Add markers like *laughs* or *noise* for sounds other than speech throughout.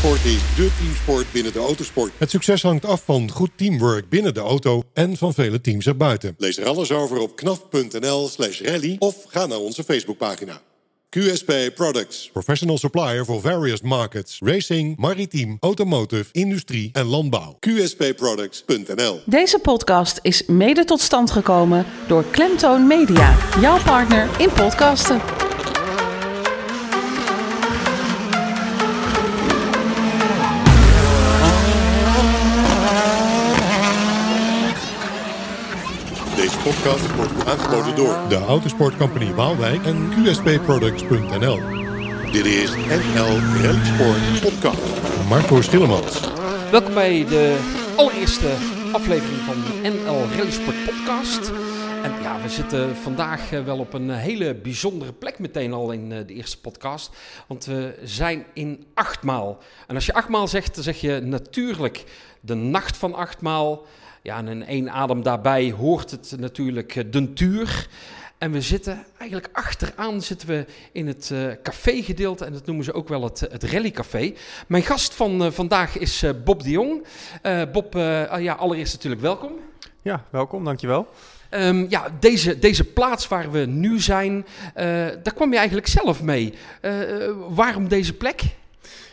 Rallysport is dé teamsport binnen de autosport. Het succes hangt af van goed teamwork binnen de auto en van vele teams erbuiten. Lees er alles over op knaf.nl slash rally of ga naar onze Facebookpagina. QSP Products. Professional supplier for various markets. Racing, maritiem, automotive, industrie en landbouw. QSPproducts.nl Deze podcast is mede tot stand gekomen door Klemtoon Media, jouw partner in podcasten. Podcast wordt aangeboden door de Autosport Company Waalwijk en QSPproducts.nl. Dit is NL Rally Sport Podcast. Marco Schillemans. Welkom bij de allereerste aflevering van de NL Rally Sport Podcast. En ja, we zitten vandaag eh, wel op een hele bijzondere plek meteen al in eh, de eerste podcast. Want we zijn in achtmaal. En als je achtmaal zegt, dan zeg je natuurlijk de nacht van achtmaal. Ja, en in één adem daarbij hoort het natuurlijk eh, de tuur. En we zitten eigenlijk achteraan zitten we in het uh, café-gedeelte en dat noemen ze ook wel het, het rallycafé. Mijn gast van uh, vandaag is uh, Bob de Jong. Bob, ja, allereerst natuurlijk welkom. Ja, welkom, dankjewel. Um, ja, deze, deze plaats waar we nu zijn, daar kwam je eigenlijk zelf mee. waarom deze plek?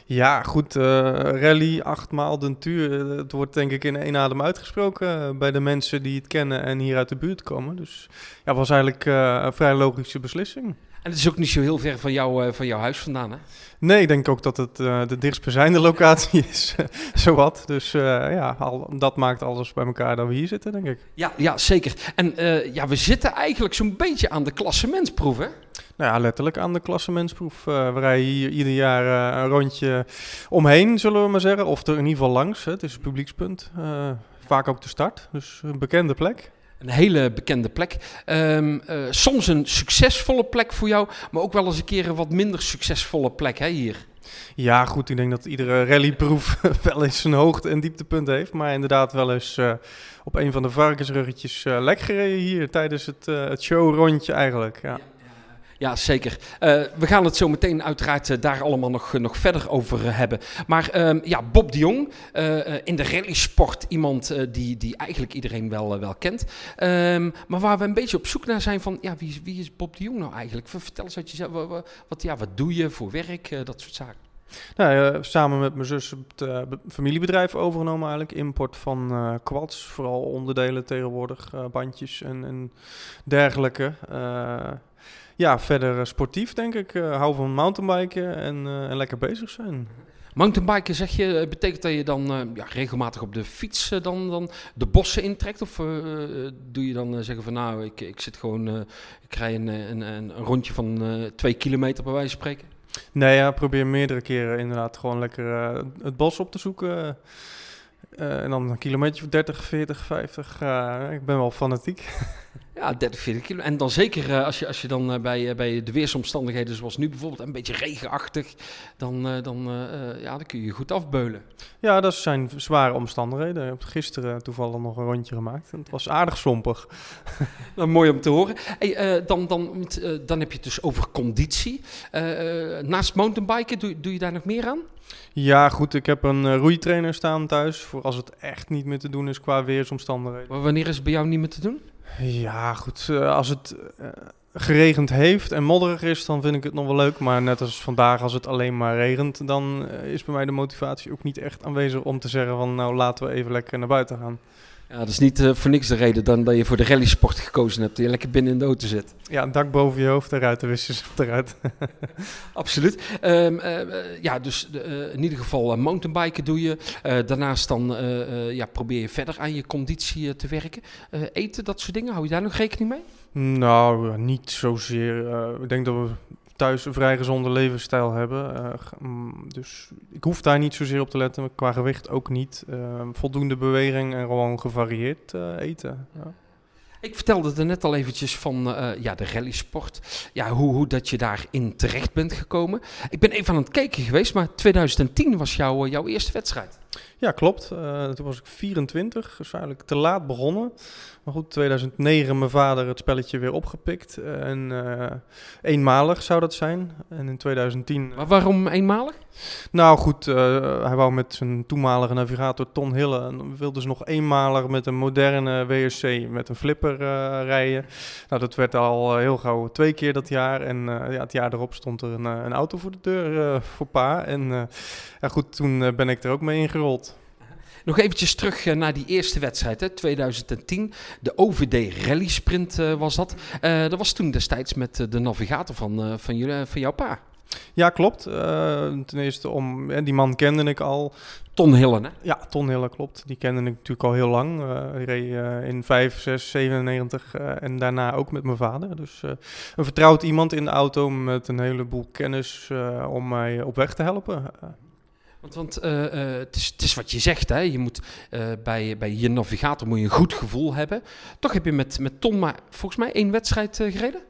Ja, goed. Uh, rally, achtmaal den tuur. Het wordt denk ik in één adem uitgesproken uh, bij de mensen die het kennen en hier uit de buurt komen. Dus ja, was eigenlijk een vrij logische beslissing. En het is ook niet zo heel ver van, jou, van jouw huis vandaan, hè? Nee, ik denk ook dat het de dichtstbijzijnde locatie *laughs* is, zowat. Dus ja, al, dat maakt alles bij elkaar dat we hier zitten, denk ik. Ja, ja zeker. En ja, we zitten eigenlijk zo'n beetje aan de klassementsproef, hè? Nou ja, letterlijk aan de klassementsproef. Uh, we rijden hier ieder jaar uh, een rondje omheen, zullen we maar zeggen. Of er in ieder geval langs. Hè. Het is een publiekspunt. Uh, vaak ook de start. Dus een bekende plek. Een hele bekende plek. Um, soms een succesvolle plek voor jou, maar ook wel eens een keer een wat minder succesvolle plek hè, hier. Ja, goed. Ik denk dat iedere rallyproef *laughs* wel eens een hoogte- en dieptepunt heeft. Maar inderdaad wel eens op een van de varkensruggetjes lek gereden hier tijdens het, het showrondje eigenlijk. Ja. Ja. Zeker. Uh, we gaan het zo meteen uiteraard uh, daar allemaal nog, uh, nog verder over hebben. Maar ehm, ja, Bob de Jong, in de rallysport, iemand die, die eigenlijk iedereen wel, wel kent. Um, maar waar we een beetje op zoek naar zijn van, ja, wie, wie is Bob de Jong nou eigenlijk? Vertel eens uit jezelf, wat, wat, ja, wat doe je voor werk, dat soort zaken. Nou, samen met mijn zus het familiebedrijf overgenomen eigenlijk. Import van quads, vooral onderdelen tegenwoordig, bandjes en, en dergelijke. Ja, verder sportief denk ik. Uh, hou van mountainbiken en, uh, lekker bezig zijn. Mountainbiken zeg je, betekent dat je dan uh, ja, regelmatig op de fiets dan, dan de bossen intrekt? Of doe je dan zeggen van nou, ik, ik zit gewoon, ik rij een, een, een, rondje van twee kilometer bij wijze van spreken? Nee, ja, probeer meerdere keren inderdaad gewoon lekker het bos op te zoeken. en dan een kilometer 30, 40, 50. ik ben wel fanatiek. *laughs* Ja, 30, 40 kilo. En dan zeker uh, als, je, als je dan uh, bij, uh, bij de weersomstandigheden zoals nu bijvoorbeeld, een beetje regenachtig, dan, dan, ja, dan kun je goed afbeulen. Ja, dat zijn zware omstandigheden. Ik heb gisteren toevallig nog een rondje gemaakt en het was aardig sompig. *laughs* nou, mooi om te horen. Hey, dan, dan, dan heb je het dus over conditie. naast mountainbiken, doe, doe je daar nog meer aan? Ja, goed. Ik heb een roeitrainer staan thuis voor als het echt niet meer te doen is qua weersomstandigheden. Maar wanneer is het bij jou niet meer te doen? Ja, goed. Uh, als het uh, geregend heeft en modderig is, dan vind ik het nog wel leuk. Maar net als vandaag, als het alleen maar regent, dan uh, is bij mij de motivatie ook niet echt aanwezig om te zeggen van nou laten we even lekker naar buiten gaan. Ja, dat is niet uh, voor niks de reden dan dat je voor de rallysport gekozen hebt. Dat je lekker binnen in de auto zit. Ja, een dak boven je hoofd, de ruitenwissers eruit. *laughs* Absoluut. Um, uh, ja, dus uh, in ieder geval mountainbiken doe je. daarnaast dan ja, probeer je verder aan je conditie te werken. eten, dat soort dingen, hou je daar nog rekening mee? Nou, niet zozeer. ik denk dat we thuis een vrij gezonde levensstijl hebben. Uh, dus ik hoef daar niet zozeer op te letten. Qua gewicht ook niet. Uh, voldoende beweging en gewoon gevarieerd uh, eten. Ja. Ik vertelde er net al eventjes van ja, de rallysport. Ja, hoe, hoe dat je daarin terecht bent gekomen. Ik ben even aan het kijken geweest, maar 2010 was jouw, jouw eerste wedstrijd. Ja, klopt. Uh, toen was ik 24, dus eigenlijk te laat begonnen. Maar goed, 2009 mijn vader het spelletje weer opgepikt. En uh, eenmalig zou dat zijn. En in 2010... Maar waarom eenmalig? Nou goed, uh, hij wou met zijn toenmalige navigator Ton Hille... en wilde ze nog eenmalig met een moderne WSC met een flipper rijden. Nou, dat werd al heel gauw twee keer dat jaar. En ja, het jaar erop stond er een, een auto voor de deur voor pa. En ja, goed, toen ben ik er ook mee ingerold. Nog eventjes terug eh, naar die eerste wedstrijd, hè, 2010. De OVD Rally Sprint uh, was dat. Uh, dat was toen destijds met de navigator van, van, jullie, van jouw pa. Ja, klopt. ten eerste om, die man kende ik al. Ton Hillen, hè? Ja, Ton Hillen, klopt. Die kende ik natuurlijk al heel lang. Uh, reed in 5, 6, 97 en daarna ook met mijn vader. Dus een vertrouwd iemand in de auto met een heleboel kennis om mij op weg te helpen. Want, uh, uh, het, is, wat je zegt, hè? je moet uh, bij, bij je navigator moet je een goed gevoel hebben. Toch heb je met, met Tom maar volgens mij één wedstrijd gereden?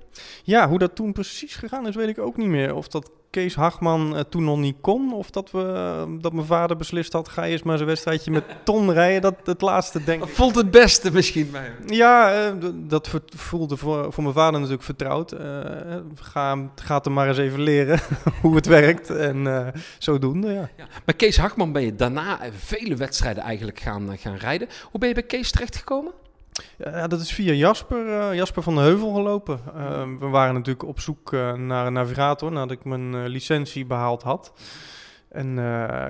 Ja, hoe dat toen precies gegaan is, weet ik ook niet meer. Of dat Kees Hagman uh, toen nog niet kon. Of dat, we, uh, dat mijn vader beslist had, ga eerst maar zijn wedstrijdje met *laughs* Ton rijden. Dat het laatste denk ik. Voelt het beste misschien bij hem? Ja, uh, dat voelde voor, voor mijn vader natuurlijk vertrouwd. ga, gaat hem maar eens even leren *laughs* hoe het werkt. En zodoende, ja. ja. Maar Kees Hagman ben je daarna vele wedstrijden eigenlijk gaan, gaan rijden. Hoe ben je bij Kees terechtgekomen? Ja, dat is via Jasper, uh, Jasper van de Heuvel gelopen. Uh, we waren natuurlijk op zoek uh, naar een navigator nadat ik mijn licentie behaald had. En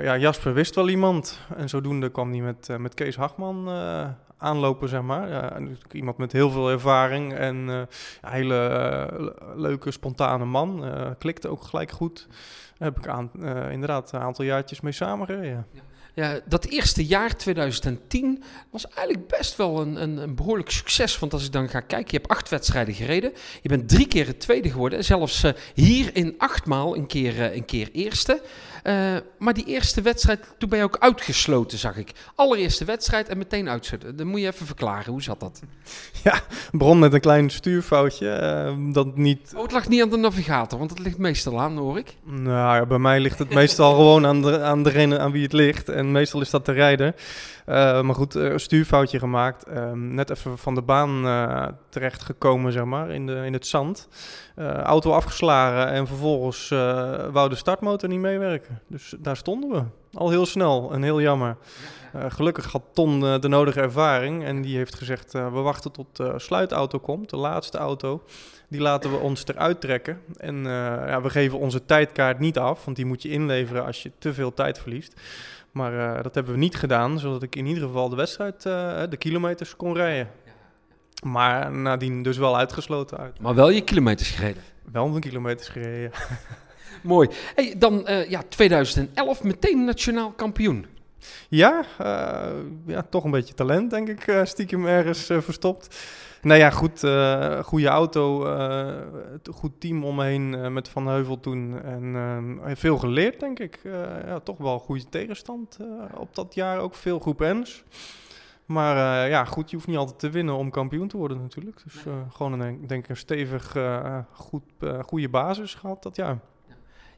ja, Jasper wist wel iemand. En zodoende kwam hij met, met Kees Hagman aanlopen, zeg maar. Iemand met heel veel ervaring en een hele leuke, spontane man. klikte ook gelijk goed. Daar heb ik aan, inderdaad een aantal jaartjes mee samengereden. Ja. Ja, dat eerste jaar, 2010, was eigenlijk best wel een, een, een, behoorlijk succes. Want als ik dan ga kijken, je hebt acht wedstrijden gereden. Je bent drie keer het tweede geworden. Zelfs uh, hier in achtmaal een keer, uh, een keer eerste. Uh, maar die eerste wedstrijd, toen ben je ook uitgesloten, zag ik. Allereerste wedstrijd en meteen uitzetten. Dan moet je even verklaren, hoe zat dat? *laughs* Ja, begon met een klein stuurfoutje. dat niet... Oh, het lag niet aan de navigator, want het ligt meestal aan, hoor ik. Nou ja, bij mij ligt het meestal *laughs* gewoon aan, de, aan degene aan wie het ligt. En meestal is dat de rijder. Uh, maar goed, uh, stuurfoutje gemaakt. Uh, net even van de baan uh, terecht gekomen, zeg maar, in, de, in het zand. auto afgeslagen en vervolgens wou de startmotor niet meewerken. Dus daar stonden we. Al heel snel en heel jammer. gelukkig had Ton de nodige ervaring en die heeft gezegd: we wachten tot de sluitauto komt, de laatste auto. Die laten we ons eruit trekken. En ja, we geven onze tijdkaart niet af, want die moet je inleveren als je te veel tijd verliest. Maar uh, dat hebben we niet gedaan, zodat ik in ieder geval de wedstrijd, uh, de kilometers kon rijden. Maar nadien dus wel uitgesloten uit. Maar wel je kilometers gereden? Wel mijn kilometers gereden, *laughs* Mooi. Hey, dan uh, ja, 2011 meteen nationaal kampioen. Ja, ja, toch een beetje talent, denk ik, stiekem ergens verstopt. Nou ja, goed, goede auto, goed team omheen met Van Heuvel toen. En veel geleerd, denk ik. ja, toch wel goede tegenstand op dat jaar. Ook veel groep N's. Maar ja, goed, je hoeft niet altijd te winnen om kampioen te worden natuurlijk. Dus gewoon een, denk ik een stevig, goed, goede basis gehad dat jaar.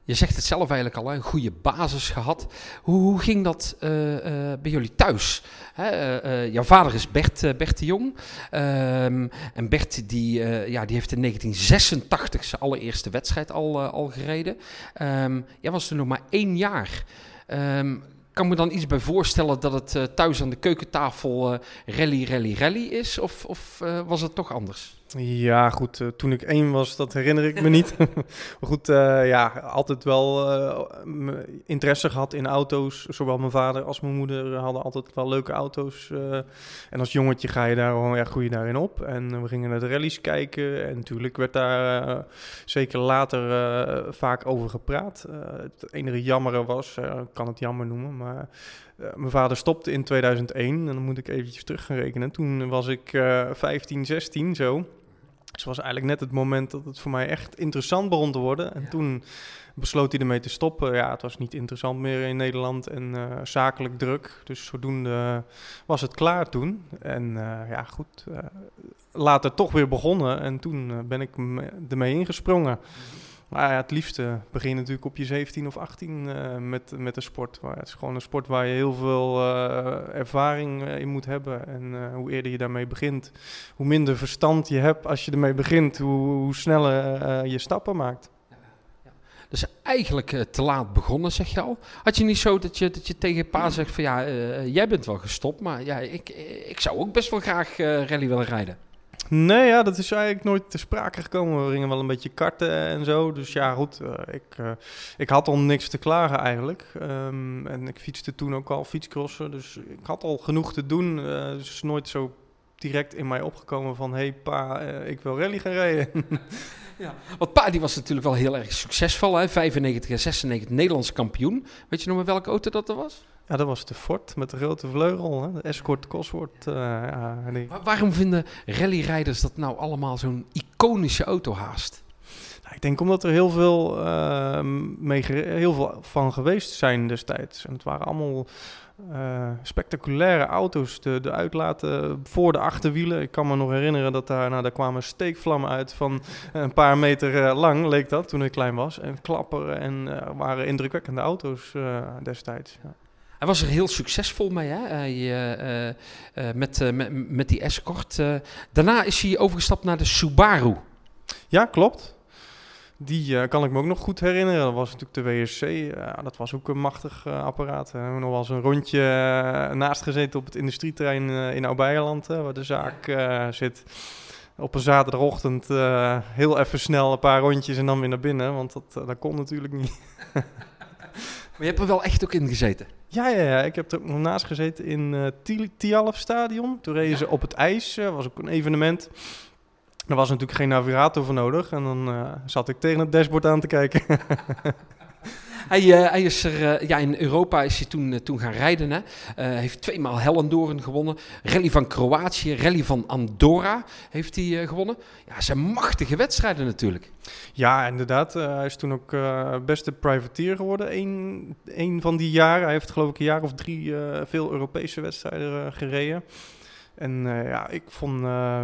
Je zegt het zelf eigenlijk al, een goede basis gehad. Hoe, hoe ging dat uh, uh, bij jullie thuis? Hè, uh, jouw vader is Bert, Bert de Jong. Um, en Bert die, ja, die heeft in 1986 zijn allereerste wedstrijd al, al gereden. Um, jij was toen nog maar één jaar. Um, kan me dan iets bij voorstellen dat het thuis aan de keukentafel rally, rally, rally is? Of, of was het toch anders? Ja, goed. Uh, toen ik één was, dat herinner ik me niet. *laughs* maar goed, uh, ja, altijd wel uh, interesse gehad in auto's. Zowel mijn vader als mijn moeder hadden altijd wel leuke auto's. en als jongetje ga je daar gewoon, ja, groei daarin op. En we gingen naar de rallies kijken. En natuurlijk werd daar zeker later vaak over gepraat. het enige jammere was, ik kan het jammer noemen, maar... mijn vader stopte in 2001 en dan moet ik eventjes terug gaan rekenen. Toen was ik 15, 16 zo. Dus het was eigenlijk net het moment dat het voor mij echt interessant begon te worden. En toen besloot hij ermee te stoppen. Ja, het was niet interessant meer in Nederland en uh, zakelijk druk. Dus zodoende was het klaar toen. En uh, ja, goed, uh, later toch weer begonnen. En toen ben ik ermee ingesprongen. Maar ja, het liefste begin je natuurlijk op je 17 of 18 uh, met, met de sport. Maar het is gewoon een sport waar je heel veel uh, ervaring in moet hebben. En hoe eerder je daarmee begint, hoe minder verstand je hebt als je ermee begint, hoe, hoe sneller je stappen maakt. Dus eigenlijk te laat begonnen, zeg je al. Had je niet zo dat je, dat je tegen pa zegt van ja, jij bent wel gestopt, maar ja, ik, ik zou ook best wel graag rally willen rijden? Nee, ja, dat is eigenlijk nooit te sprake gekomen. We gingen wel een beetje karten en zo. Dus ja, goed, ik, ik had al niks te klagen eigenlijk. Um, en ik fietste toen ook al fietscrossen, dus ik had al genoeg te doen. dus nooit zo direct in mij opgekomen van... hé hey, pa, ik wil rally gaan rijden. *laughs* Ja, want Pa die was natuurlijk wel heel erg succesvol. Hè? 95 en 96 Nederlands kampioen. Weet je nog met welke auto dat er was? Ja, dat was de Ford met de grote vleugel. Hè? De Escort Cosworth. Uh, ja, waarom vinden rallyrijders dat nou allemaal zo'n iconische auto haast? Nou, ik denk omdat er heel veel, uh, mee heel veel van geweest zijn destijds. En het waren allemaal uh, spectaculaire auto's. De, de uitlaten voor de achterwielen. Ik kan me nog herinneren dat daar, nou, daar kwamen steekvlammen uit van een paar meter lang, leek dat, toen ik klein was. En klapperen en waren indrukwekkende auto's destijds. Ja. Hij was er heel succesvol mee, hè? Hij, met, met, met die Escort. daarna is hij overgestapt naar de Subaru. Ja, klopt. Die kan ik me ook nog goed herinneren. Dat was natuurlijk de WSC. Dat was ook een machtig apparaat. We hebben nog wel eens een rondje naast gezeten op het industrieterrein in Oud-Beijerland, waar de zaak zit. Op een zaterdagochtend heel even snel een paar rondjes en dan weer naar binnen, want dat, dat kon natuurlijk niet. *laughs* maar je hebt er wel echt ook in gezeten? Ja, ja, ja. ik heb er ook nog naast gezeten in uh, Tialf Stadion. Toen reden ze op het ijs, uh, was ook een evenement. Er was natuurlijk geen navigator voor nodig. En dan uh, zat ik tegen het dashboard aan te kijken. *laughs* hij, uh, hij, is er, uh, ja, in Europa is hij toen, toen gaan rijden. Hè. heeft tweemaal Hellendoorn gewonnen. Rally van Kroatië, Rally van Andorra heeft hij gewonnen. Ja, zijn machtige wedstrijden natuurlijk. Ja, inderdaad. hij is toen ook beste privateer geworden. Eén, van die jaren. Hij heeft geloof ik een jaar of drie veel Europese wedstrijden gereden. En uh, ja, ik vond uh,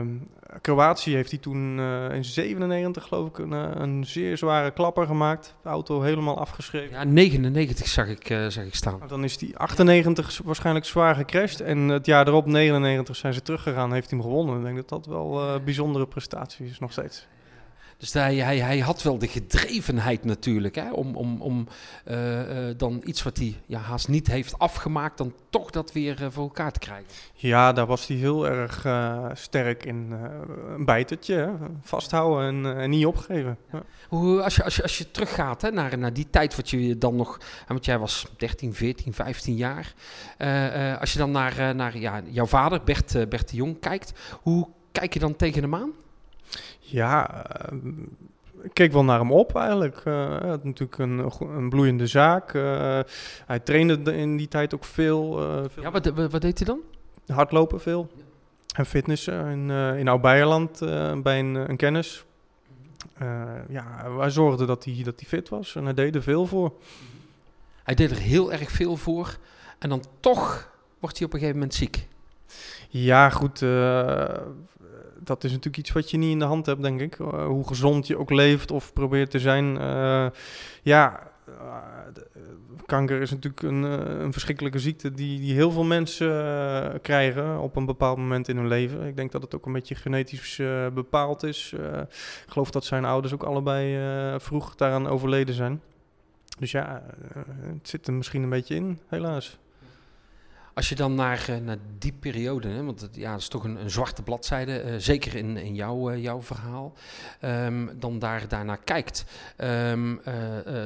Kroatië heeft hij toen uh, in 97 geloof ik een, een, zeer zware klapper gemaakt. De auto helemaal afgeschreven. Ja, 99 zag ik, zag ik staan. dan is die 98 waarschijnlijk zwaar gecrashed. En het jaar erop, 99, zijn ze teruggegaan heeft hij hem gewonnen. Ik denk dat dat wel een bijzondere prestatie is nog steeds. Dus hij, hij, hij had wel de gedrevenheid natuurlijk, hè, om, om, om uh, uh, dan iets wat hij ja, haast niet heeft afgemaakt, dan toch dat weer uh, voor elkaar te krijgen. Ja, daar was hij heel erg sterk in. een bijtertje, hè, vasthouden en, en, niet opgeven. Ja. Hoe, als, je, als, je, als je teruggaat hè, naar, naar die tijd wat je dan nog, want jij was 13, 14, 15 jaar. als je dan naar, naar ja, jouw vader, Bert, Bert de Jong, kijkt, hoe kijk je dan tegen hem aan? Ja, uh, ik keek wel naar hem op eigenlijk. Uh, had natuurlijk een, een bloeiende zaak. Uh, hij trainde in die tijd ook veel. veel ja, wat, wat, deed hij dan? Hardlopen veel. En fitnessen in, in Oud-Beierland bij een, een kennis. ja, wij zorgden dat hij, dat hij fit was en hij deed er veel voor. Hij deed er heel erg veel voor. En dan toch wordt hij op een gegeven moment ziek. Ja, goed dat is natuurlijk iets wat je niet in de hand hebt, denk ik. Uh, hoe gezond je ook leeft of probeert te zijn. Uh, ja, uh, kanker is natuurlijk een, een verschrikkelijke ziekte die, die heel veel mensen krijgen op een bepaald moment in hun leven. Ik denk dat het ook een beetje genetisch bepaald is. ik geloof dat zijn ouders ook allebei vroeg daaraan overleden zijn. Dus ja, het zit er misschien een beetje in, helaas. Als je dan naar, uh, naar die periode, hè, want het, ja, het is toch een, een zwarte bladzijde, uh, zeker in, in jouw, uh, jouw verhaal, um, dan daar, daarnaar kijkt, um,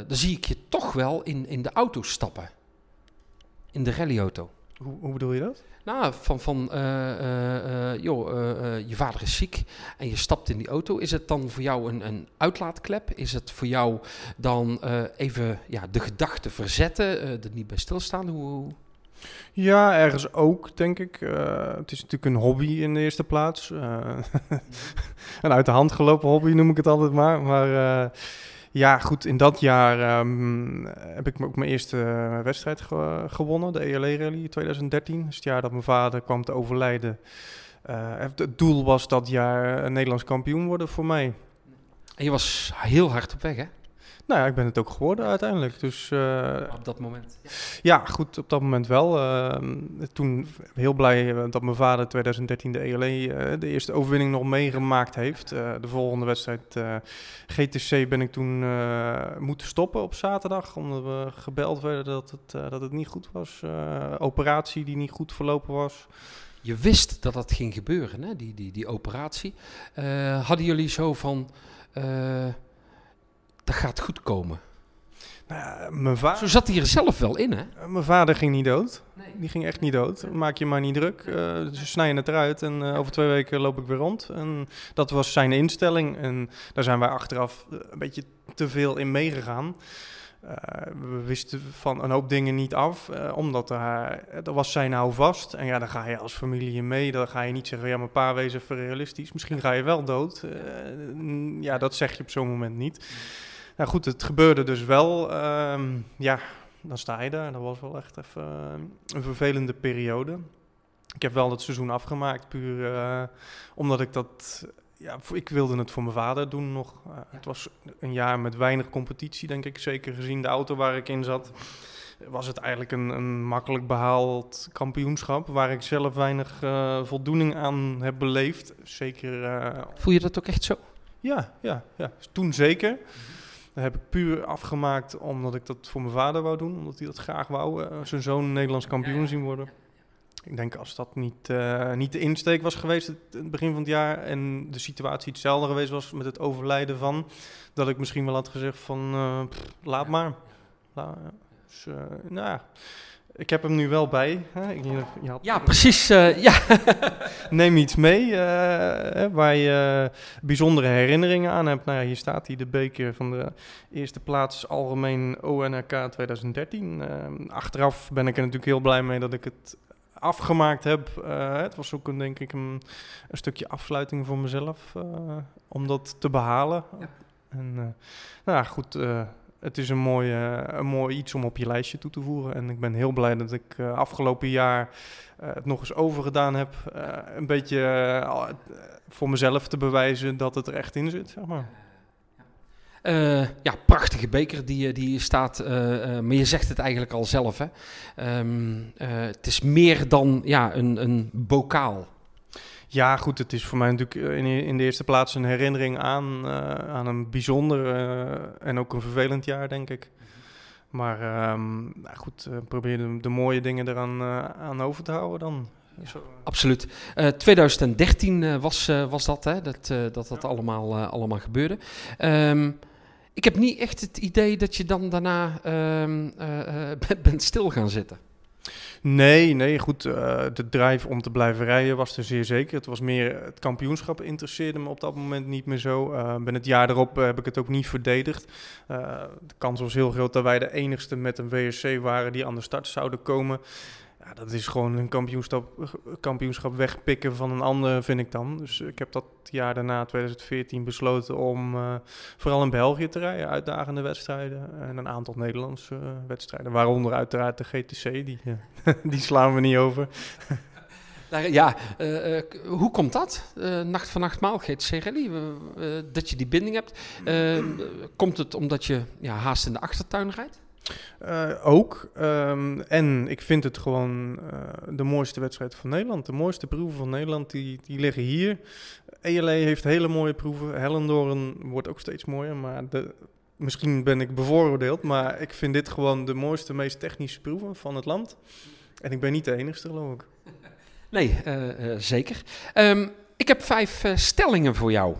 dan zie ik je toch wel in, in de auto stappen. In de rallyauto. Hoe, hoe bedoel je dat? Nou, van, van joh, je vader is ziek en je stapt in die auto. Is het dan voor jou een, een uitlaatklep? Is het voor jou dan even ja, de gedachten verzetten, er niet bij stilstaan? Hoe... Ja, ergens ook, denk ik. Uh, het is natuurlijk een hobby in de eerste plaats. Uh, *laughs* een uit de hand gelopen hobby noem ik het altijd maar. Maar uh, ja, goed, in dat jaar um, heb ik ook mijn eerste wedstrijd ge gewonnen, de ELE Rally 2013. Dat is het jaar dat mijn vader kwam te overlijden. het doel was dat jaar een Nederlands kampioen worden voor mij. Je was heel hard op weg, hè? Nou ja, ik ben het ook geworden uiteindelijk. Dus, uh, op dat moment? Ja. goed, op dat moment wel. Uh, toen heel blij eh, dat mijn vader 2013 de ELE, de eerste overwinning nog meegemaakt heeft. de volgende wedstrijd GTC ben ik toen moeten stoppen op zaterdag. Omdat we gebeld werden dat het, dat het niet goed was. operatie die niet goed verlopen was. Je wist dat dat ging gebeuren, hè? Die, die, die operatie. hadden jullie zo van dat gaat goed komen. Nou ja, mijn vader... Zo zat hij er zelf wel in, hè? Eh, mijn vader ging niet dood. Nee. Die ging echt niet dood. Maak je maar niet druk. Uh, ze snijden het eruit en uh, over twee weken loop ik weer rond. En dat was zijn instelling. En daar zijn wij achteraf een beetje te veel in meegegaan. Uh, we wisten van een hoop dingen niet af, uh, omdat er, er was zijn nou vast. En ja, dan ga je als familie in mee. Dan ga je niet zeggen, ja, mijn pa wees even realistisch. Misschien ga je wel dood. Uh, ja, dat zeg je op zo'n moment niet. Nou goed, het gebeurde dus wel. Ehm, ja, dan sta je daar. Dat was wel echt even een vervelende periode. Ik heb wel het seizoen afgemaakt, puur omdat ik dat ja, ik wilde het voor mijn vader doen nog. Uh, het was een jaar met weinig competitie, denk ik. Zeker gezien de auto waar ik in zat. Was het eigenlijk een, een makkelijk behaald kampioenschap. Waar ik zelf weinig uh, voldoening aan heb beleefd. Zeker. Voel je dat ook echt zo? Ja, ja, ja. toen zeker. Dat heb ik puur afgemaakt omdat ik dat voor mijn vader wou doen. Omdat hij dat graag wou. zijn zoon Nederlands kampioen zien worden. Ik denk als dat niet, uh, niet de insteek was geweest, het, begin van het jaar, en de situatie hetzelfde geweest was met het overlijden van, dat ik misschien wel had gezegd van, pff, laat maar. La, dus, nou ja, ik heb hem nu wel bij. Hè? Ik, je had, ja, precies. ja. *laughs* Neem iets mee waar je bijzondere herinneringen aan hebt. Nou ja, hier staat hij, de beker van de eerste plaats algemeen ONRK 2013. achteraf ben ik er natuurlijk heel blij mee dat ik het afgemaakt heb. Het was ook een, denk ik een, een stukje afsluiting voor mezelf om dat te behalen. Ja. En nou ja, goed, het is een mooi, een mooi iets om op je lijstje toe te voegen. En ik ben heel blij dat ik afgelopen jaar het nog eens overgedaan heb. een beetje voor mezelf te bewijzen dat het er echt in zit, zeg maar. Ja, prachtige beker die, eh, die staat, maar je zegt het eigenlijk al zelf. Hè? Um, het is meer dan ja, een, een bokaal. Ja, goed, het is voor mij natuurlijk in, in de eerste plaats een herinnering aan, aan een bijzonder en ook een vervelend jaar, denk ik. Maar um, nou goed, probeer de, de, mooie dingen eraan aan over te houden dan. Ja, absoluut. Uh, 2013 uh, was, uh, was dat, hè? dat dat, dat ja. allemaal, allemaal gebeurde. Um, ik heb niet echt het idee dat je dan daarna um, *laughs* bent stil gaan zitten. Nee, nee, goed. Uh, de drive om te blijven rijden was er zeer zeker. Het was meer, het kampioenschap interesseerde me op dat moment niet meer zo. Uh, ben het jaar erop uh, heb ik het ook niet verdedigd. de kans was heel groot dat wij de enigste met een WSC waren die aan de start zouden komen. Dat is gewoon een kampioenschap, kampioenschap wegpikken van een ander, vind ik dan. Dus ik heb dat jaar daarna, 2014, besloten om uh, vooral in België te rijden. Uitdagende wedstrijden en een aantal Nederlandse uh, wedstrijden. Waaronder uiteraard de GTC, die, uh, *laughs* die slaan we niet over. *laughs* Ja, hoe komt dat? nacht van nacht maal, GTC Rally, dat je die binding hebt. komt het omdat je ja, haast in de achtertuin rijdt? Uh, ook. Um, en ik vind het gewoon uh, de mooiste wedstrijd van Nederland. De mooiste proeven van Nederland, die, die liggen hier. ELA heeft hele mooie proeven. Hellendoorn wordt ook steeds mooier. Maar de, misschien ben ik bevooroordeeld. Maar ik vind dit gewoon de mooiste, meest technische proeven van het land. En ik ben niet de enige, geloof ik. *laughs* Nee, uh, zeker. Um, ik heb vijf stellingen voor jou.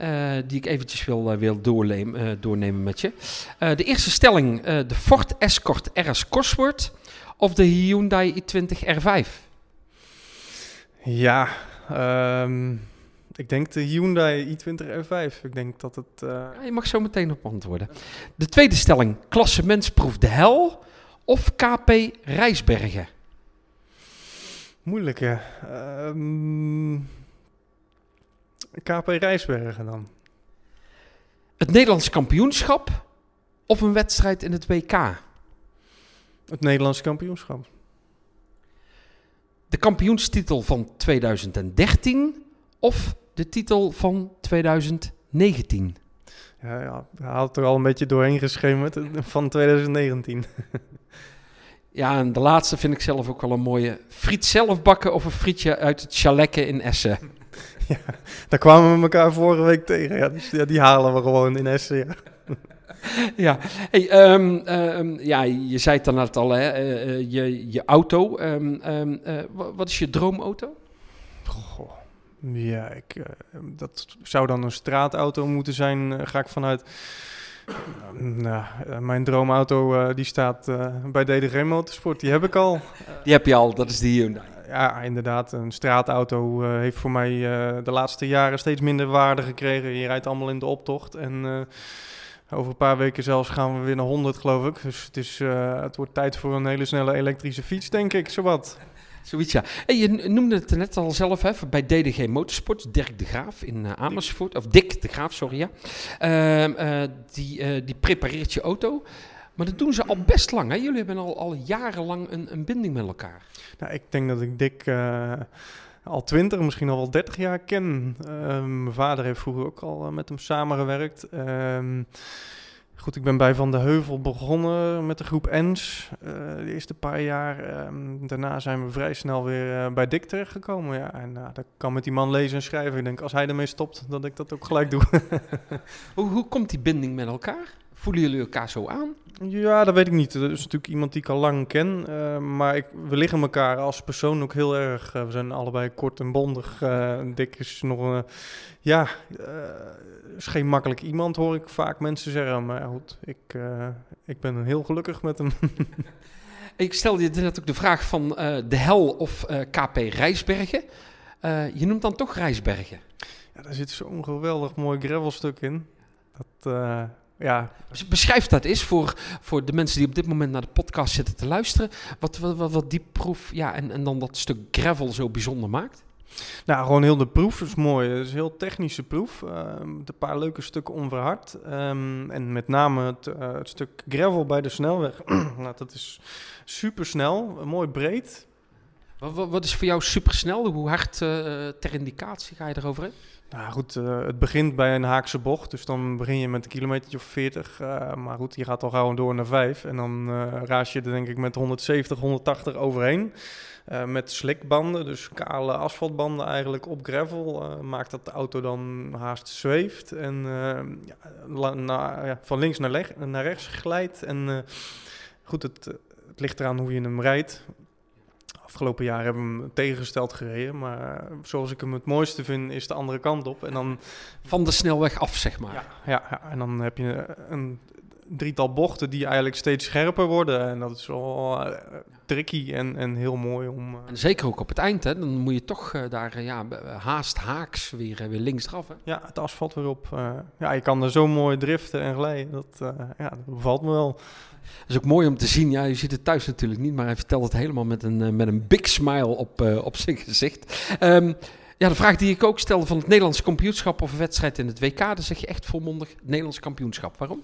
Uh, die ik eventjes wil, uh, wil doornemen, uh, doornemen met je. de eerste stelling, de Ford Escort RS Cosworth of de Hyundai i20 R5? Ja, um, ik denk de Hyundai i20 R5. Ik denk dat het... Ja, je mag zo meteen op antwoorden. De tweede stelling, klassementsproef de Hel of KP Rijsbergen? Moeilijke. Um, KP Rijsbergen dan? Het Nederlands kampioenschap of een wedstrijd in het WK? Het Nederlands kampioenschap. De kampioenstitel van 2013 of de titel van 2019? Ja, ja hij had er al een beetje doorheen geschemerd van 2019. *laughs* Ja, en de laatste vind ik zelf ook wel een mooie. Friet zelf bakken of een frietje uit het chalekke in Essen? Ja, daar kwamen we elkaar vorige week tegen. Ja, die, ja, die halen we gewoon in Essen, ja. *laughs* ja, hey, ehm, ehm, ja, je zei het dan net al, hè, eh, je, je auto. Ehm, eh, wat is je droomauto? Goh, ja, ik, dat zou dan een straatauto moeten zijn, ga ik vanuit. Nou, mijn droomauto die staat bij DDG Motorsport, die heb ik al. Die heb je al, dat is die Hyundai. Ja, inderdaad. Een straatauto heeft voor mij de laatste jaren steeds minder waarde gekregen. Je rijdt allemaal in de optocht en over een paar weken zelfs gaan we weer naar 100, geloof ik. Dus het, is, het wordt tijd voor een hele snelle elektrische fiets, denk ik. Zowat. Zoiets, ja. Hey, je noemde het net al zelf, hè, bij DDG Motorsport, Dirk de Graaf in uh, Amersfoort. Of Dick de Graaf, sorry, ja. Uh, die, die prepareert je auto. Maar dat doen ze al best lang, hè? Jullie hebben al, al jarenlang een, een binding met elkaar. Nou, ik denk dat ik Dick al twintig, misschien al wel dertig jaar ken. Ehm, mijn vader heeft vroeger ook al eh, met hem samengewerkt. Um, goed, ik ben bij Van de Heuvel begonnen met de groep ENS uh, de eerste paar jaar. Um, daarna zijn we vrij snel weer uh, bij Dick terechtgekomen. Ja. En uh, dat kan met die man lezen en schrijven. Ik denk, als hij ermee stopt, dat ik dat ook gelijk doe. *laughs* hoe, hoe komt die binding met elkaar? Voelen jullie elkaar zo aan? Ja, dat weet ik niet. Dat is natuurlijk iemand die ik al lang ken. Uh, maar ik, we liggen elkaar als persoon ook heel erg. Uh, we zijn allebei kort en bondig. Uh, Dick is nog een... ja, is geen makkelijk iemand, hoor ik vaak mensen zeggen. Maar goed, ik, ik ben heel gelukkig met hem. *laughs* ik stelde je net ook de vraag van de hel of KP Rijsbergen. je noemt dan toch Rijsbergen? Ja, daar zit zo'n geweldig mooi gravelstuk in. Dat ja. Beschrijf dat eens voor, voor de mensen die op dit moment naar de podcast zitten te luisteren. Wat, wat, wat, die proef ja, en, en dan dat stuk gravel zo bijzonder maakt. Nou, gewoon heel de proef is mooi. Het is een heel technische proef. Uh, een paar leuke stukken onverhard. Um, en met name het, uh, het, stuk gravel bij de snelweg. *clears throat* nou, dat is super snel, mooi breed. Wat, wat, is voor jou super snel? Hoe hard uh, ter indicatie ga je erover in? Nou goed, uh, het begint bij een haakse bocht. Dus dan begin je met een kilometer of 40. Uh, maar goed, je gaat al gauw door naar 5. En dan raas je er denk ik met 170, 180 overheen. met slikbanden, dus kale asfaltbanden eigenlijk op gravel. maakt dat de auto dan haast zweeft. En ja, na, ja, van links naar, naar, rechts glijdt. En goed, het, het ligt eraan hoe je hem rijdt. Afgelopen jaar hebben we hem tegengesteld gereden. Maar zoals ik hem het mooiste vind, is de andere kant op. En dan... Van de snelweg af, zeg maar. Ja, ja, ja. en dan heb je een drietal bochten die eigenlijk steeds scherper worden. En dat is wel uh, tricky en, en heel mooi om... Uh... En zeker ook op het eind, hè? Dan moet je toch uh, daar ja, haast haaks weer, weer links eraf, hè? Ja, het asfalt weer op. ja, je kan er zo mooi driften en glijden. Dat, ja, dat bevalt me wel. Dat is ook mooi om te zien. Ja, je ziet het thuis natuurlijk niet, maar hij vertelt het helemaal met een, met een big smile op, op zijn gezicht. Um, ja, de vraag die ik ook stelde van het Nederlands kampioenschap of een wedstrijd in het WK, dan zeg je echt volmondig Nederlands kampioenschap. Waarom?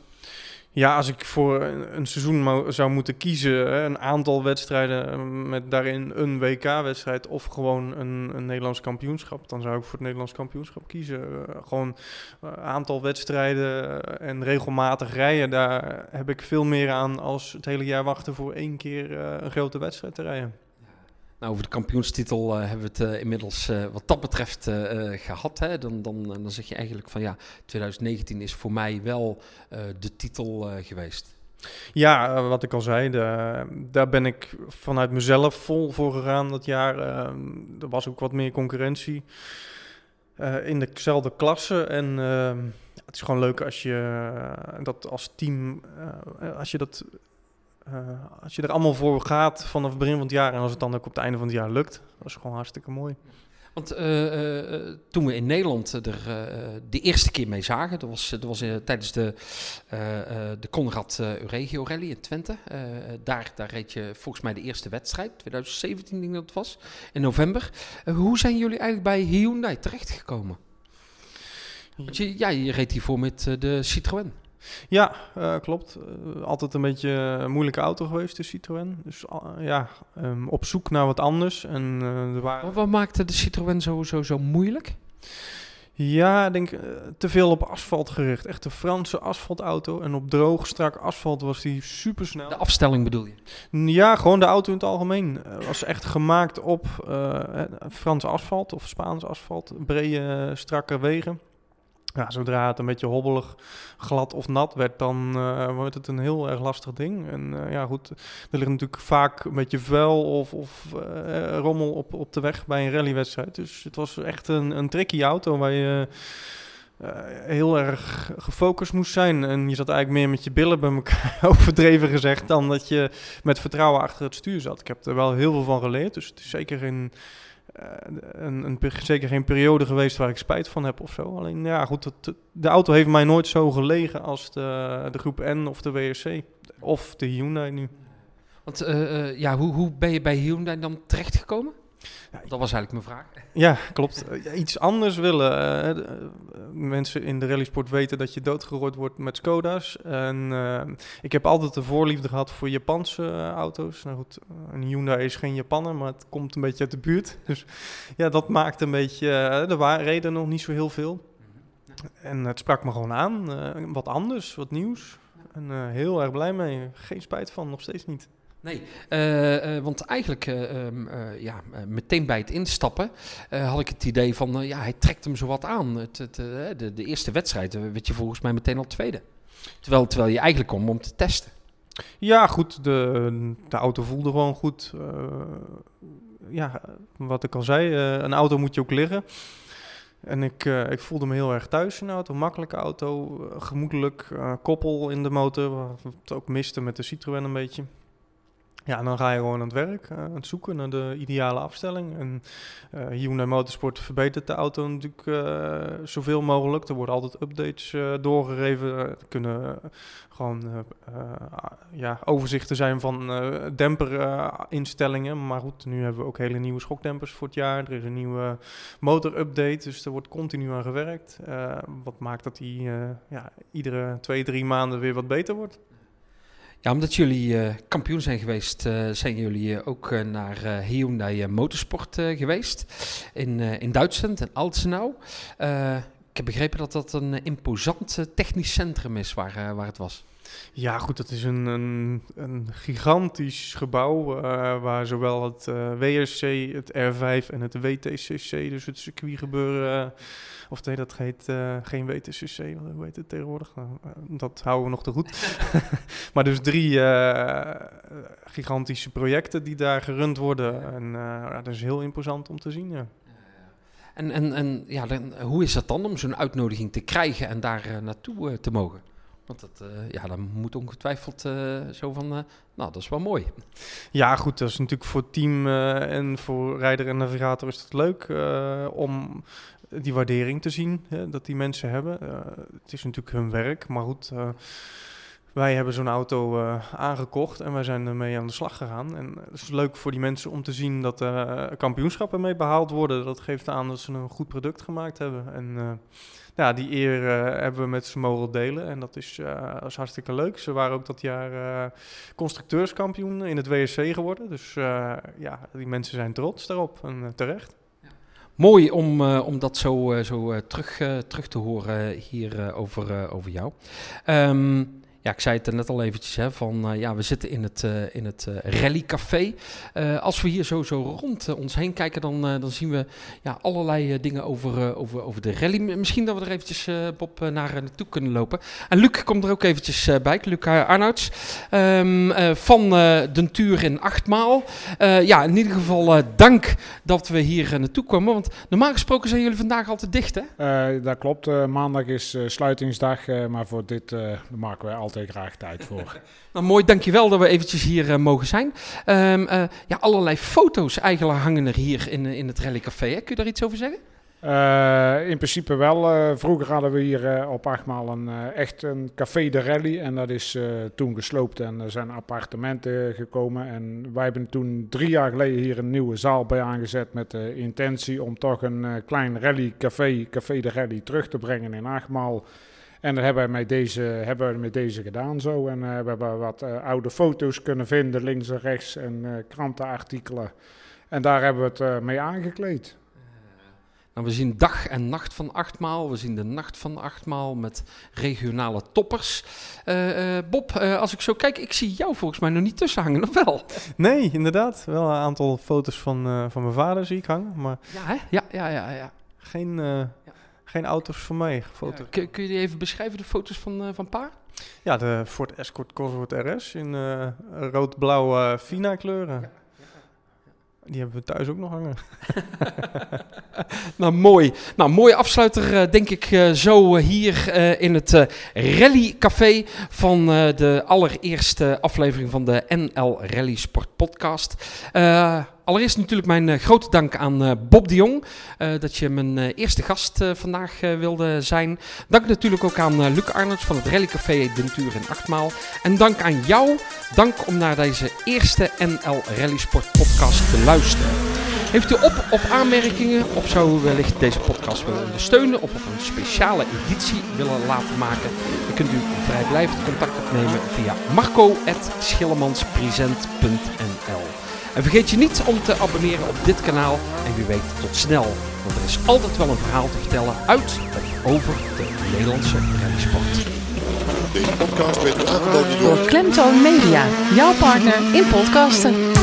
Ja, als ik voor een seizoen zou moeten kiezen, een aantal wedstrijden eh, met daarin een WK-wedstrijd of gewoon een, een Nederlands kampioenschap, dan zou ik voor het Nederlands kampioenschap kiezen. Uh, gewoon een aantal wedstrijden en regelmatig rijden, daar heb ik veel meer aan als het hele jaar wachten voor één keer een grote wedstrijd te rijden. Nou, over de kampioenstitel uh, hebben we het uh, inmiddels uh, wat dat betreft gehad. Hè? Dan, dan, dan zeg je eigenlijk van ja, 2019 is voor mij wel de titel geweest. Ja, wat ik al zei, daar ben ik vanuit mezelf vol voor gegaan dat jaar. Ehm, er was ook wat meer concurrentie in dezelfde klasse. En ehm, het is gewoon leuk als je dat als team, als je dat uh, als je er allemaal voor gaat vanaf het begin van het jaar en als het dan ook op het einde van het jaar lukt, dat is gewoon hartstikke mooi. Want uh, uh, toen we in Nederland er de eerste keer mee zagen, dat was, dat was tijdens de, de Conrad Euregio Rally in Twente. daar, daar reed je volgens mij de eerste wedstrijd, 2017 denk ik dat het was, in november. hoe zijn jullie eigenlijk bij Hyundai terechtgekomen? Je, ja, je reed hiervoor met de Citroën. Ja, uh, klopt. Uh, altijd een beetje een moeilijke auto geweest, de Citroën. Dus uh, ja, um, op zoek naar wat anders. En, waren... Wat maakte de Citroën zo, zo, zo moeilijk? Ja, ik denk te veel op asfalt gericht. Echt een Franse asfaltauto. En op droog, strak asfalt was die super snel. De afstelling bedoel je? Ja, gewoon de auto in het algemeen. Was echt gemaakt op Franse asfalt of Spaans asfalt. Brede, strakke wegen. Ja, zodra het een beetje hobbelig, glad of nat werd, dan uh, wordt het een heel erg lastig ding. En uh, ja, goed, er ligt natuurlijk vaak een beetje vuil of, of uh, rommel op, op de weg bij een rallywedstrijd. Dus het was echt een, een tricky auto waar je heel erg gefocust moest zijn. En je zat eigenlijk meer met je billen bij elkaar, *laughs* overdreven gezegd, dan dat je met vertrouwen achter het stuur zat. Ik heb er wel heel veel van geleerd, dus het is zeker in een, een, zeker geen periode geweest waar ik spijt van heb of zo. Alleen ja, goed, de auto heeft mij nooit zo gelegen als de, de groep N of de WRC. Of de Hyundai nu. Want uh, uh, ja, hoe, hoe ben je bij Hyundai dan terechtgekomen? Dat was eigenlijk mijn vraag. Ja, klopt. Iets anders willen. Uh, mensen in de rallysport weten dat je doodgerooid wordt met Skoda's. En uh, ik heb altijd de voorliefde gehad voor Japanse uh, auto's. Nou goed, een Hyundai is geen Japanner, maar het komt een beetje uit de buurt. *laughs* Dus ja, dat maakt een beetje... er waren reden nog niet zo heel veel. En het sprak me gewoon aan. wat anders, wat nieuws. En heel erg blij mee. Geen spijt van, nog steeds niet. Nee, uh, uh, want eigenlijk uh, ja, meteen bij het instappen had ik het idee van, ja, hij trekt hem zo wat aan. Het, het, de, de, eerste wedstrijd werd je volgens mij meteen al tweede. Terwijl, terwijl je eigenlijk kwam om te testen. Ja, goed, de, de auto voelde gewoon goed. ja, wat ik al zei, een auto moet je ook liggen. En ik, ik voelde me heel erg thuis in de auto. Makkelijke auto, gemoedelijk, koppel in de motor. Wat ook miste met de Citroën een beetje. Ja, dan ga je gewoon aan het werk, uh, aan het zoeken naar de ideale afstelling. En uh, Hyundai Motorsport verbetert de auto natuurlijk uh, zoveel mogelijk. Er worden altijd updates doorgegeven. Er kunnen gewoon ja, overzichten zijn van demperinstellingen. maar goed, nu hebben we ook hele nieuwe schokdempers voor het jaar. Er is een nieuwe motorupdate, dus er wordt continu aan gewerkt. wat maakt dat die ja, iedere twee, drie maanden weer wat beter wordt. Ja, omdat jullie uh, kampioen zijn geweest, uh, zijn jullie uh, ook naar Hyundai Motorsport geweest in, in Duitsland, in Alzenau. ik heb begrepen dat dat een imposant technisch centrum is waar, waar het was. Ja, goed, dat is een, een, een gigantisch gebouw uh, waar zowel het uh, WRC, het R5 en het WTCC, dus het circuitgebeuren, uh, of nee, dat heet geen WTCC, hoe heet het tegenwoordig? Nou, dat houden we nog te goed. *laughs* maar dus drie gigantische projecten die daar gerund worden. En dat is heel imposant om te zien, ja. En, en, en ja, dan, hoe is dat dan om zo'n uitnodiging te krijgen en daar naartoe te mogen? Want dat, uh, ja, dan moet ongetwijfeld uh, zo van, uh, nou, dat is wel mooi. Ja, goed, dat is natuurlijk voor team en voor rijder en navigator is het leuk om die waardering te zien, hè, dat die mensen hebben. het is natuurlijk hun werk, maar goed, wij hebben zo'n auto aangekocht en wij zijn ermee aan de slag gegaan. En het is leuk voor die mensen om te zien dat kampioenschappen mee behaald worden. Dat geeft aan dat ze een goed product gemaakt hebben. En ja, die eer uh, hebben we met mogen delen. En dat is, uh, hartstikke leuk. Ze waren ook dat jaar uh, constructeurskampioen in het WSC geworden. Dus ja, die mensen zijn trots daarop en terecht. Mooi om, om dat zo, zo terug, terug te horen hier over, over jou. Um, ja, ik zei het er net al eventjes, hè, van uh, ja, we zitten in het, uh, in het uh, rallycafé. als we hier zo, zo rond ons heen kijken, dan, dan zien we ja, allerlei dingen over, over, over de rally. Misschien dat we er eventjes, Bob, naar naartoe kunnen lopen. En Luc komt er ook eventjes bij, Luc Arnouds, um, van Den Tuur in Achtmaal. ja, in ieder geval dank dat we hier naartoe komen, want normaal gesproken zijn jullie vandaag altijd dicht, hè? dat klopt, maandag is sluitingsdag, maar voor dit maken we altijd graag tijd voor. *laughs* nou, mooi, dankjewel dat we eventjes hier uh, mogen zijn. Um, uh, ja, allerlei foto's eigenlijk hangen er hier in, in het Rallycafé. Hè? Kun je daar iets over zeggen? Uh, in principe wel. vroeger hadden we hier op Achtmaal een, echt een café de rally. En dat is toen gesloopt en er zijn appartementen gekomen. En wij hebben toen drie jaar geleden hier een nieuwe zaal bij aangezet. Met de intentie om toch een klein rallycafé, café de rally, terug te brengen in Achtmaal. En dat hebben we met deze, hebben we met deze gedaan zo. En uh, we hebben wat uh, oude foto's kunnen vinden, links en rechts, en uh, krantenartikelen. En daar hebben we het mee aangekleed. Nou, we zien dag en nacht van achtmaal. We zien de nacht van achtmaal met regionale toppers. Eh, eh, Bob, eh, als ik zo kijk, ik zie jou volgens mij nog niet tussen hangen, of wel? *laughs* Nee, inderdaad. Wel een aantal foto's van, eh, van mijn vader zie ik hangen, maar Ja, hè? Ja, ja, ja. ja. geen, eh, geen auto's van mij gefotografeerd. Kun, kun je die even beschrijven, de foto's van, eh, van Pa? Ja, de Ford Escort Cosworth RS in eh, rood-blauw eh, Fina kleuren. Die hebben we thuis ook nog hangen. *laughs* *laughs* Nou, mooi. Nou, mooie afsluiter, denk ik, zo hier in het Rally Café van de allereerste aflevering van de NL Rally Sport Podcast. Allereerst natuurlijk mijn eh, grote dank aan eh, Bob de Jong, eh, dat je mijn eerste gast vandaag wilde zijn. Dank natuurlijk ook aan Luc Arnolds van het Rally Café Dentuur in Achtmaal. En dank aan jou, dank om naar deze eerste NL Rally Sport Podcast te luisteren. Heeft u op- of aanmerkingen of zou u wellicht deze podcast willen ondersteunen of op een speciale editie willen laten maken? Dan kunt u vrijblijvend contact opnemen via marco.schillemanspresent.nl En vergeet je niet om te abonneren op dit kanaal en wie weet tot snel. Want er is altijd wel een verhaal te vertellen uit of over de Nederlandse rallysport. Deze podcast werd u aangeboden door Door Klemtoon Media, jouw partner in podcasten.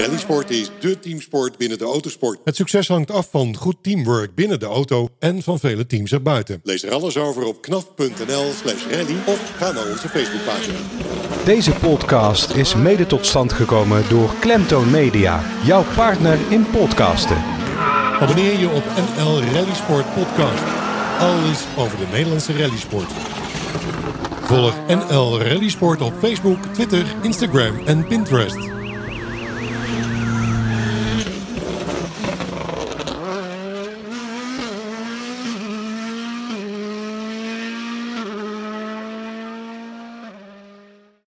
Rallysport is dé teamsport binnen de autosport. Het succes hangt af van goed teamwork binnen de auto en van vele teams erbuiten. Lees er alles over op knaf.nl slash rally of ga naar onze Facebookpagina. Deze podcast is mede tot stand gekomen door Klemtoon Media, jouw partner in podcasten. Abonneer je op NL Rallysport Podcast. Alles over de Nederlandse rallysport. Volg NL Rallysport op Facebook, Twitter, Instagram en Pinterest.